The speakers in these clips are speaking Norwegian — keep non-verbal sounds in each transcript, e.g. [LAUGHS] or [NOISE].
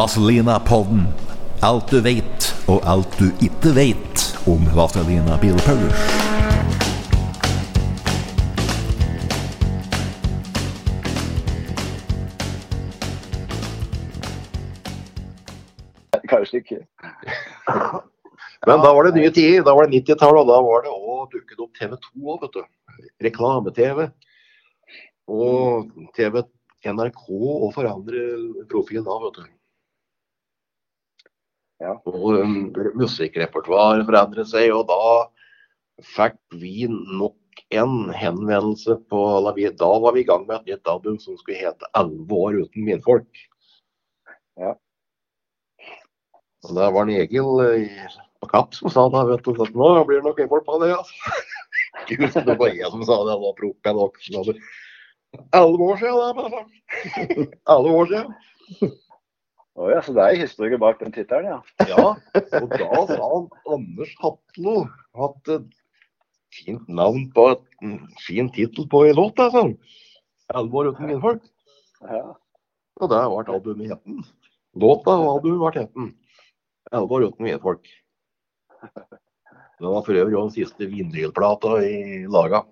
Vazelina-podden. Alt du vet, og alt du ikke vet om Vazelina Bilpaulers. Kanskje ikke. Men da var det nye tider. Da var det 90-tallet, og da var det òg dukket opp TV 2 òg, vet du. Reklame-TV. Og TV NRK og forandre profilen da, vet du. Ja. Og um, musikkrepertoaret forandret seg, og da fikk vi nok en henvendelse på vi- Da var vi i gang med et nytt album som skulle hete 'Elleve år uten minfolk'. Ja. Og det var en Egil eh, på Kapp som sa da, vet du, at nå blir det nok folk på det. altså. [LAUGHS] Gud, det var jeg som sa det, det var proppen nok. Elleve år siden, det. [LAUGHS] Elleve år siden. Å ja, så det er historie bak den tittelen, ja. Ja, og da sa han Anders Hatlo hatt et fint navn på et fin tittel på en låt. Altså. 'Elleve år uten minfolk'. ja. Og det ble albumet heten. Låta og albumet ble heten. 'Elleve år uten minfolk'. Det var for øvrig den siste vinylplata i laga.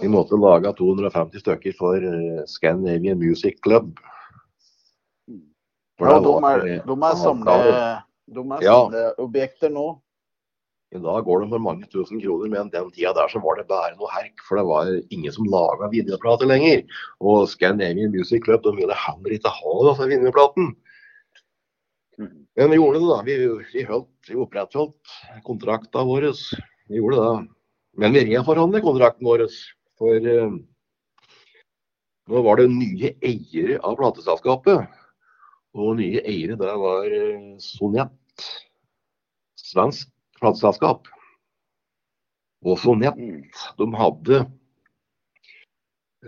Vi måtte lage 250 stykker for eh, Scandinavian Music Club. For Ja, de er, de er samle, de er Ja. nå. I dag går det for mange tusen kroner, men den tida der så var det bare noe herk. For det var ingen som laga videoplater lenger. Og Scandinavian Music Club de ville heller ikke ha denne vinylplaten. Mhm. Men vi gjorde det, da. Vi, vi, holdt, vi opprettholdt kontrakta vår. Vi gjorde det. Men vi reforhandlet kontrakten vår. For uh, nå var det nye eiere av plateselskapet. Og nye eiere der var eh, Sonett. Svensk plateselskap. Og Sonett Mm. de hadde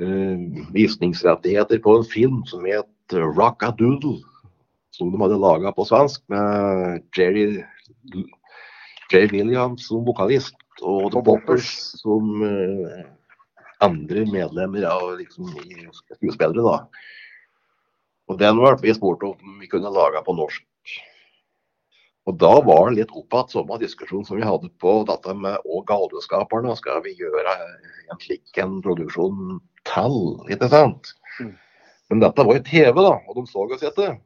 eh, visningsrettigheter på en film som het Rockadoodle. Som de hadde laga på svensk med Jerry, Jerry Williams som vokalist. Og The Boppers. som eh, andre medlemmer av liksom, skuespillere. da. Og den ble vi spurt om vi kunne lage på norsk. Og da var det litt opp igjen samme diskusjon som vi hadde på dette med og galeskaperne. Skal vi gjøre en slik en produksjon til, ikke sant? Mm. Men dette var jo TV, da, og de så oss etter.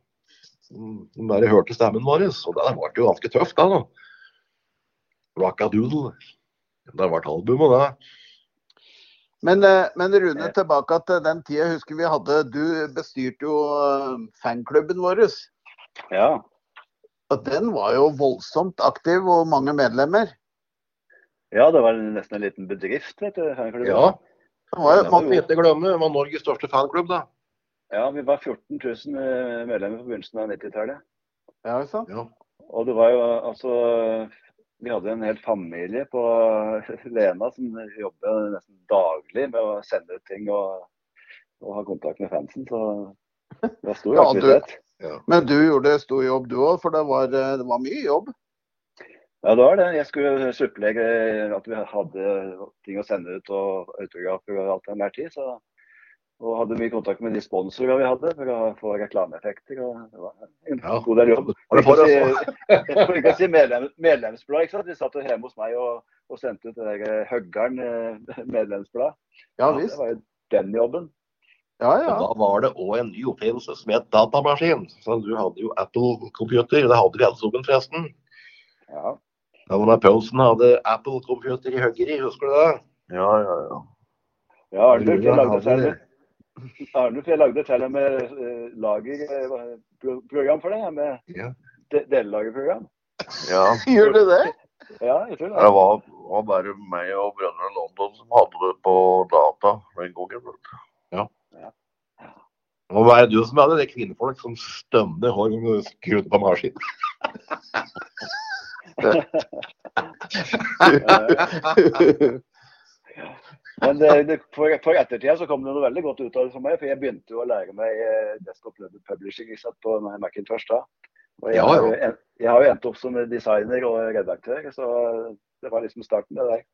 De bare hørte stemmen vår, og det ble jo ganske tøft, da. da. Rockadoodle. Det ble albumet, det. Men, eh, men Rune, tilbake til den tida jeg husker vi hadde. Du bestyrte jo eh, fanklubben vår. ja. Og den var jo voldsomt aktiv og mange medlemmer. Ja, det var nesten en liten bedrift, vet du. fanklubben. Ja, Det var det vi ikke glemme. Det var Norges største fanklubb, da. Ja, vi var 14 000 eh, medlemmer på begynnelsen av 90-tallet. ja, ikke sant? Ja. Og det var jo altså Vi hadde en hel familie på [LAUGHS] Lena som jobbet nesten daglig med å sende ut ting og, og ha kontakt med fansen. Så det var stor Ja, du- aktivitet. Men du gjorde stor jobb du òg, for det var, eh, det var mye jobb. Ja, det var det. Jeg skulle supplere at vi hadde ting å sende ut og autografer og alt enhver tid. Så, og hadde mye kontakt med de sponsorene vi hadde for å få reklameeffekter. og Det var en Ja. god del jobb. For [LAUGHS] ikke å si, medlem, medlemsblad. ikke sant? De satt jo hjemme hos meg og, og sendte ut det der Høggern eh, [LAUGHS] medlemsblad. Ja Det var jo den jobben. Ja, Og da var det òg en ny oppfinnelse som het datamaskin. Så du hadde jo Apple-computer. Det hadde vi alle sammen, forresten. Ja. Da var Paulsen hadde Apple-computer i Høggeri, husker du det? Ja, ja, ja. ja jeg lagde seg hadde- Arnulf, jeg lagde til og med eh, lagerprogram for det. Med Ja. de- delelagerprogram. Ja, [LAUGHS] Gjør du det? Ja, jeg tror det det. var, var bare meg og brødrene London som hadde det på data den gangen. Ja. Og hva er det du som hadde det, kvinnefolk er kvinnfolk som stønner hver gang du skrur på maskin. [LAUGHS] [LAUGHS] Men det, det, for, for ettertida så kom det noe veldig godt ut av det for meg. For jeg begynte jo å lære meg eh, desktop level publishing ikke sant, på Macintosh da. Og jeg, Ja, har ja. jo en- jeg har jo endt opp som designer og redaktør, så det var liksom starten, det der.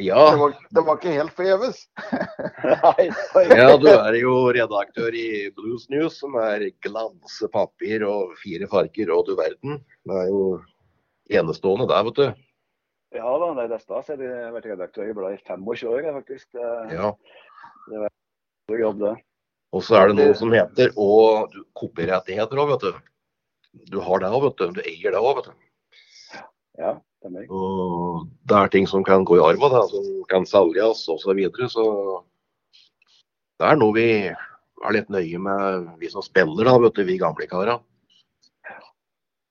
Ja, Det var, det var ikke helt forgjeves. [LAUGHS] Ja, du er jo redaktør i Blues News, som er glanse papir og fire farger og du verden. Det er jo enestående der, vet du. Ja da, nei, det er stas. Jeg har vært redaktør i bladet i 25 år, faktisk. faktisk. Det er en stor jobb, det. Og så er det noe som heter og kopierettigheter òg, vet du. Du har det òg, vet du. Du eier det òg, vet du. Ja, det er. Og det er ting som kan gå i arv, som kan selges osv. Så, videre, så det er noe vi er litt nøye med, vi som spiller, da, vet du, vi gamle karer.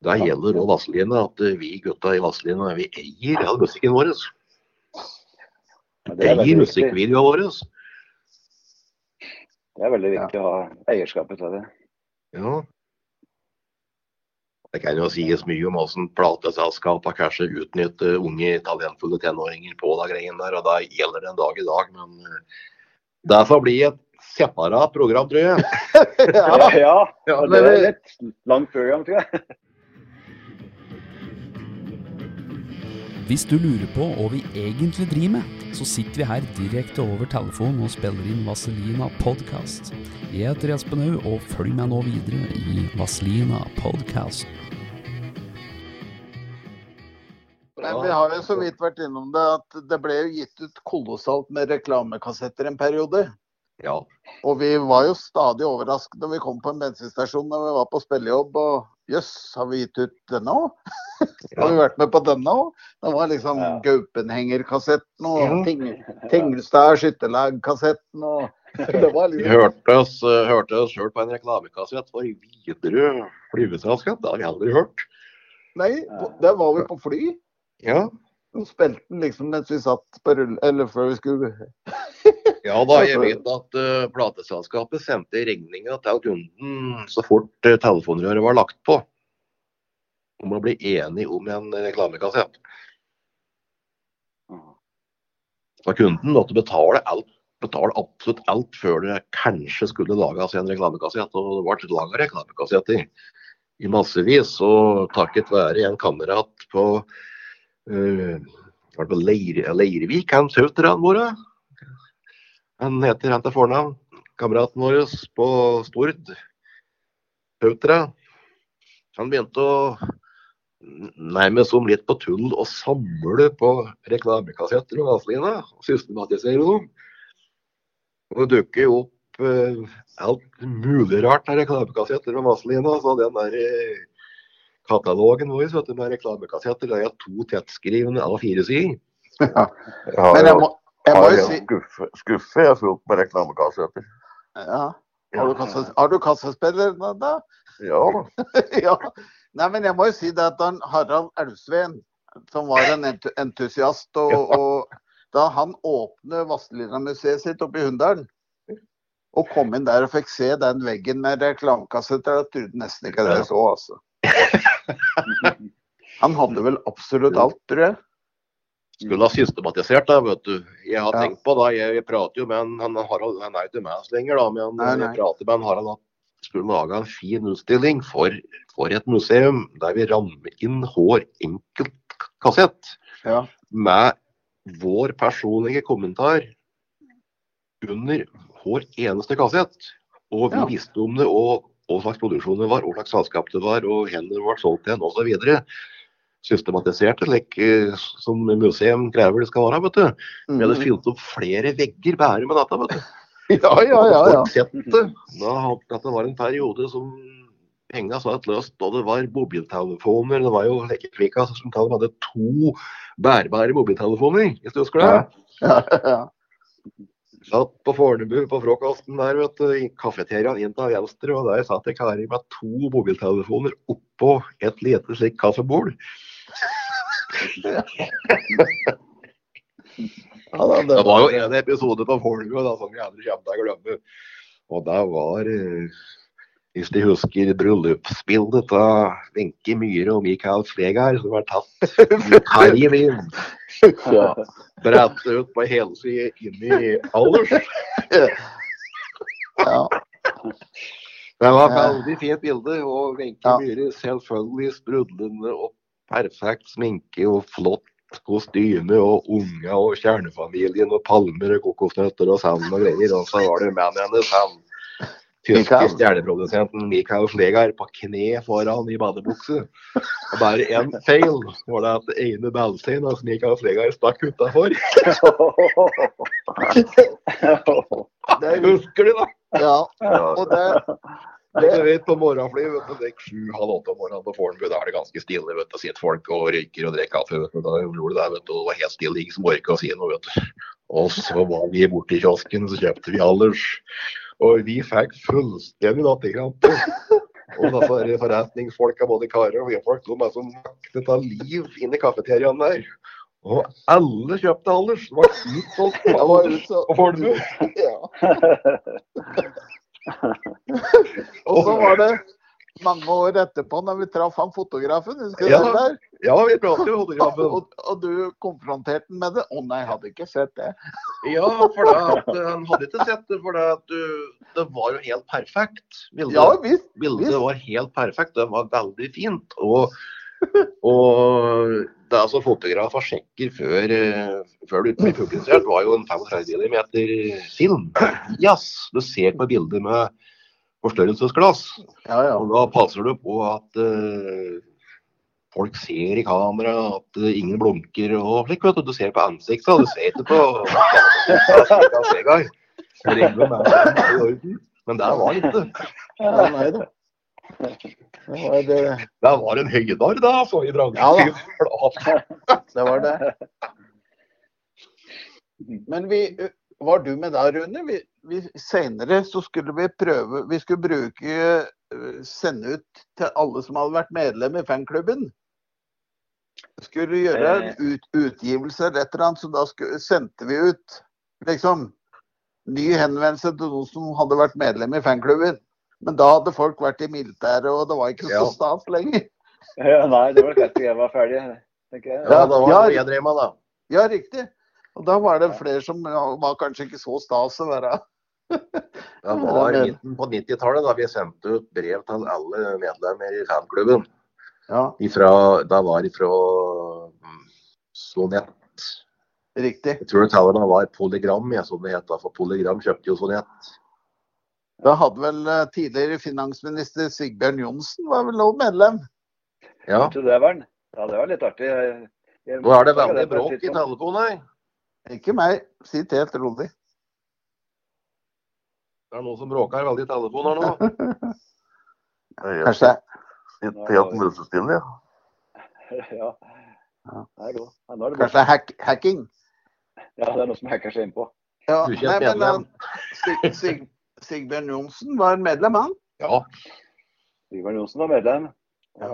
Det gjelder òg Vazelina, at vi gutta i Vazelina vi eier all musikken vår. Det er Eier musikkvideoene våre. det er veldig viktig å ha eierskapet til det. Ja. Det kan jo sies mye om hvordan plateselskapene kanskje utnytter unge, talentfulle tenåringer på de greiene der, og det gjelder det en dag i dag. Men eh, det får bli et separat program, tror jeg. [LAUGHS] [LAUGHS] Ja, ja. Ja, det er et langt program, tror jeg. Hvis du lurer på hva vi egentlig driver med, så sitter vi her direkte over telefon og spiller inn Vaselina podcast. Jeg heter Espen Haug, og følg meg nå videre i Vaselina podcast. Vi har jo så vidt vært innom det at det ble jo gitt ut kolossalt med reklamekassetter en periode. Ja. Og vi var jo stadig overrasket når vi kom på en bensinstasjon når vi var på spillejobb. Og jøss, har vi gitt ut denne òg? Har vi vært med på denne òg? Det var liksom Ja. Gaupenhenger-kassetten og Ja. Ting Tingelstad skytterlag-kassetten og [LAUGHS] Det var Vi liksom hørte oss, uh, hørte oss sjøl på en reklamekassett for Widerøe flyveselskap. Det har vi aldri hørt. Nei, der var vi på fly. Ja. Og spilte den liksom mens vi satt på rull... Eller før vi skulle [LAUGHS] Ja da, jeg vet [LAUGHS] at uh, plateselskapet sendte regninga til kunden så fort uh, telefonrøret var lagt på. Om å bli enig om en reklamekassett. Så kunden måtte betale alt, betale absolutt alt før det kanskje skulle lages en reklamekassett. Og det ble laga reklamekassetter i massevis. Og takket være en kamerat på, uh, på Leir, Leirvik, han søsterne våre. Han heter han til fornavn. Kameraten vår på Stord. Tautra. Han begynte å nærmest som litt på tull å samle på reklamekassetter og Vazelina. Og systematisere dem. Og det dukker jo opp eh, alt mulig rart av reklamekassetter og Vazelina. Så den der eh, katalogen vår vet du, med reklamekassetter, det er to tettskrivende av fire sider. Jeg har Men jeg må, jeg må har jo si skuffe, skuffe jeg fullt med reklamekassetter. ja. Har du, kasse, kassespiller da? Ja da. [LAUGHS] ja. Nei, men jeg må jo si det at han Harald Elvsveen, som var en entusiast, og, og da han åpnet Vazelina-museet sitt oppe i Hunndalen, og kom inn der og fikk se den veggen med reklamekassetter, da trodde nesten ikke det jeg så, altså. Han hadde vel absolutt alt, tror jeg. Skulle ha systematisert det, vet du. Jeg har Ja. tenkt på det. Jeg, jeg prater jo med en, han, Harald, han er ikke med oss lenger, da, men Nei, nei. jeg prater med en Harald at skulle lage en fin utstilling for, for et museum der vi rammer inn hver enkelt kassett Ja. med vår personlige kommentar under hver eneste kassett. Og vi Ja. visste om det, og hva slags produksjon det var, hva slags selskap det var, og hvor det var solgt til, osv. Systematisert like, eh, som museum krever det skal være. vet du. Vi hadde Mm. fylt opp flere vegger bare med dette. vet du. Ja, ja, ja. ja. Det. Da, dette var en periode som penga satt løst, og det var mobiltelefoner. Det var jo Lekkerkvika som hadde to bærbare mobiltelefoner, hvis du husker det. ja, ja. ja. Satt på Fornebu på frokosten der, vet du, i kafeteriaen inn til venstre, og der satt det karer med to mobiltelefoner oppå et lite slikt kaffebord. [LAUGHS] Ja, da, Det var jo en episode på Folgo da, som vi aldri kommer til å glemme. Og det var, eh, hvis de husker bryllupsbildet av Wenche Myhre og Mikael Flegard, som var tatt [LAUGHS] i inn. Ja. Brett ut på helsida inn i alders. Ja. Det var et veldig fint bilde, og Wenche Ja. Myhre selvfølgelig sprudlende og perfekt sminke og flott kostyme og unger og kjernefamilien og palmer og kokosnøtter og sand og greier. Og så var det mannen hennes, han tyske stjerneprodusenten Mikael Flegard, på kne foran i badebukse. Og bare én feil var det at det ene ballstein altså Mikael Flegard stakk utafor. [LAUGHS] Det er, Husker du, da? ja. Og det, Du vet, på morgenfly, vet du, dekk er sju-halv åtte om morgenen på Fornebu, da er det ganske stille. vet du, Sitter folk og røyker og drikker kaffe. vet du, Da gjorde det, vet du, det var helt stille, ingen som orka å si noe. vet du. Og så var vi borte i kiosken, så kjøpte vi Allers. Og vi fikk fullstendig latterkrampe. Og disse forretningsfolka, både karer og folk, de er som maktet av liv inn i kafeteriaen der. Og alle kjøpte Allers. Det var utsolgt på så, på Fornebu. ja. [LAUGHS] [LAUGHS] Og så var det mange år etterpå, når vi traff han fotografen. Husker du Ja. det der? Ja, vi pratet jo fotografen. Og, og du konfronterte han med det? Å nei, jeg hadde ikke sett det. Ja, for at eh, han hadde ikke sett det, for at du, det var jo helt perfekt. Bildet, Ja visst. bildet visst. var helt perfekt, det var veldig fint. Og, [LAUGHS] og det er altså fotografer sjekker før, eh, før det blir publisert, var jo en 35 mm film. Yes, du ser på bildet med forstørrelsesglass. Ja, ja. Og da passer du på at uh, folk ser i kamera, at eh, ingen blunker og slik. vet Du Du ser på ansiktet, du ser ikke på. [LAUGHS] Men det var ikke. ja nei da. Det var det. Det var en høydar da, så i bransjen. Ja da. [LAUGHS] Det var det. Men vi, var du med da, Rune? Vi, vi, senere så skulle vi prøve Vi skulle bruke øh, Sende ut til alle som hadde vært medlem i fanklubben. Skulle gjøre en ut, utgivelse eller et eller annet, så da skulle, sendte vi ut liksom ny henvendelse til noen som hadde vært medlem i fanklubben. Men da hadde folk vært i militæret, og det var ikke så Ja. stas lenger. Ja, nei, det var klart jeg var ferdig, tenker jeg. Ja, da var Ja. jeg drev med, da. Ja, riktig. Og da var det flere som var kanskje ikke så stas å være [LAUGHS] Det var midten på 90-tallet da vi sendte ut brev til alle medlemmer i fanklubben. Ja, Ifra, da var det fra mm, Sonett. riktig. Jeg tror det var Polygram, jeg, som det het. da, For Polygram kjøpte jo Sonett. Da hadde vel eh, tidligere finansminister Sigbjørn Johnsen var vel også medlem. Ja. Det var. Ja, det var litt artig. Jeg- jeg- Nå er det veldig bråk i telefonen her. Ikke meg. Sitt helt rolig. Det er noen som bråker veldig i telefonen her nå. [LAUGHS] Kanskje Sitt helt musestille, [LAUGHS] ja. Ja. Er det kanskje hack, hacking. Ja, det er noe som hacker seg innpå. Ja, nei, men medlem. Sig, Sig, Sigbjørn Johnsen var medlem, han. Ja. Sigbjørn Johnsen var medlem. Ja.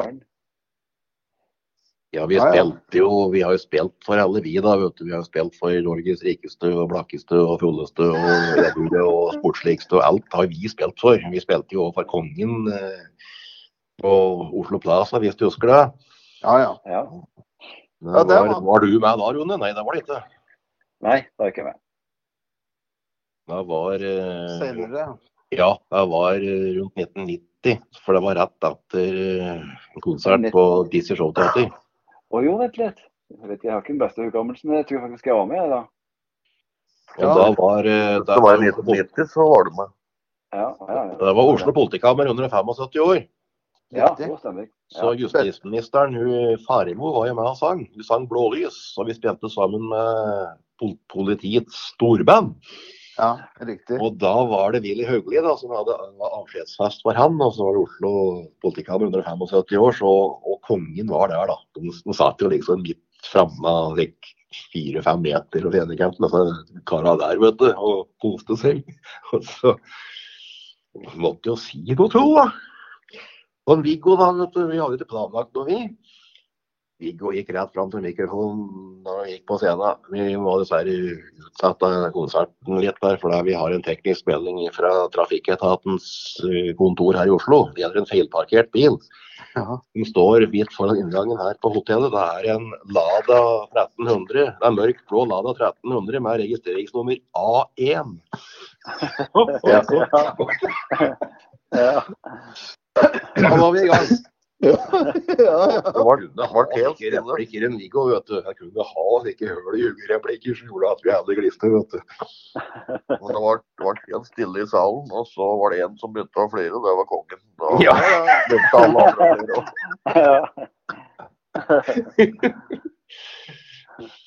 ja, vi Ja, ja. spilte jo Vi har jo spilt for alle, vi, da. vet du. Vi har jo spilt for Norges rikeste og blakkeste og fulleste og redde og sportsligste og alt har vi spilt for. Vi spilte jo for kongen eh, på Oslo Plaza, hvis du husker det. Ja, ja. Ja. Var- var du med da, Rune? Nei, det var det ikke. Nei, det var ikke meg. Det var eh, Senere. Ja, jeg var eh, rundt 1990. For det var rett etter eh, en konsert på Dizzie Show Theater. Å jo, vent litt. Jeg vet ikke, jeg har ikke den beste hukommelsen, men jeg tror faktisk jeg var med jeg, da. Og Ja. da var eh, Det var i 1990, så var du med. Ja, ja, ja. Det var Oslo politikammer under 75 år. Ja, det stemmer. Så justisministeren Faremo var jo med og sang. Hun sang 'Blålys', og vi spilte sammen med politiets storband. Ja, riktig. Og da var det Willy Hauglie da, som hadde avskjedsfest for han, og så var det Oslo politikammer under 75 år, så, og kongen var der, da. De, satt jo liksom midt framme like, fire-fem meter og fjenerkanten, disse kara der, vet du, og koste seg. [LAUGHS] Og så måtte jo si noe, tro, da. Og Viggo, da, vet du, vi hadde ikke planlagt noe, vi. Viggo gikk rett fram til mikrofonen gikk på scenen. Vi må dessverre utsette konserten litt der, fordi vi har en teknisk melding fra Trafikketatens eh, kontor her i Oslo. Det gjelder en feilparkert bil. Ja. Den står hvitt foran inngangen her på hotellet. Det er en Lada 1300. Det er mørk blå Lada 1300 med registreringsnummer A1. Ja, [LAUGHS] ja. ja. Da var vi i gang. Ja, ja. Det var, det helt stille. replikker enn Viggo, vet du. Jeg kunne ha ikke høl i jugereplikker som gjorde at vi hadde glister, vet du. [LAUGHS] Men det ble, det helt stille i salen, og så var det en som begynte å flire, det var kongen. Da [LAUGHS] Ja. begynte alle andre å flire. også. [LAUGHS]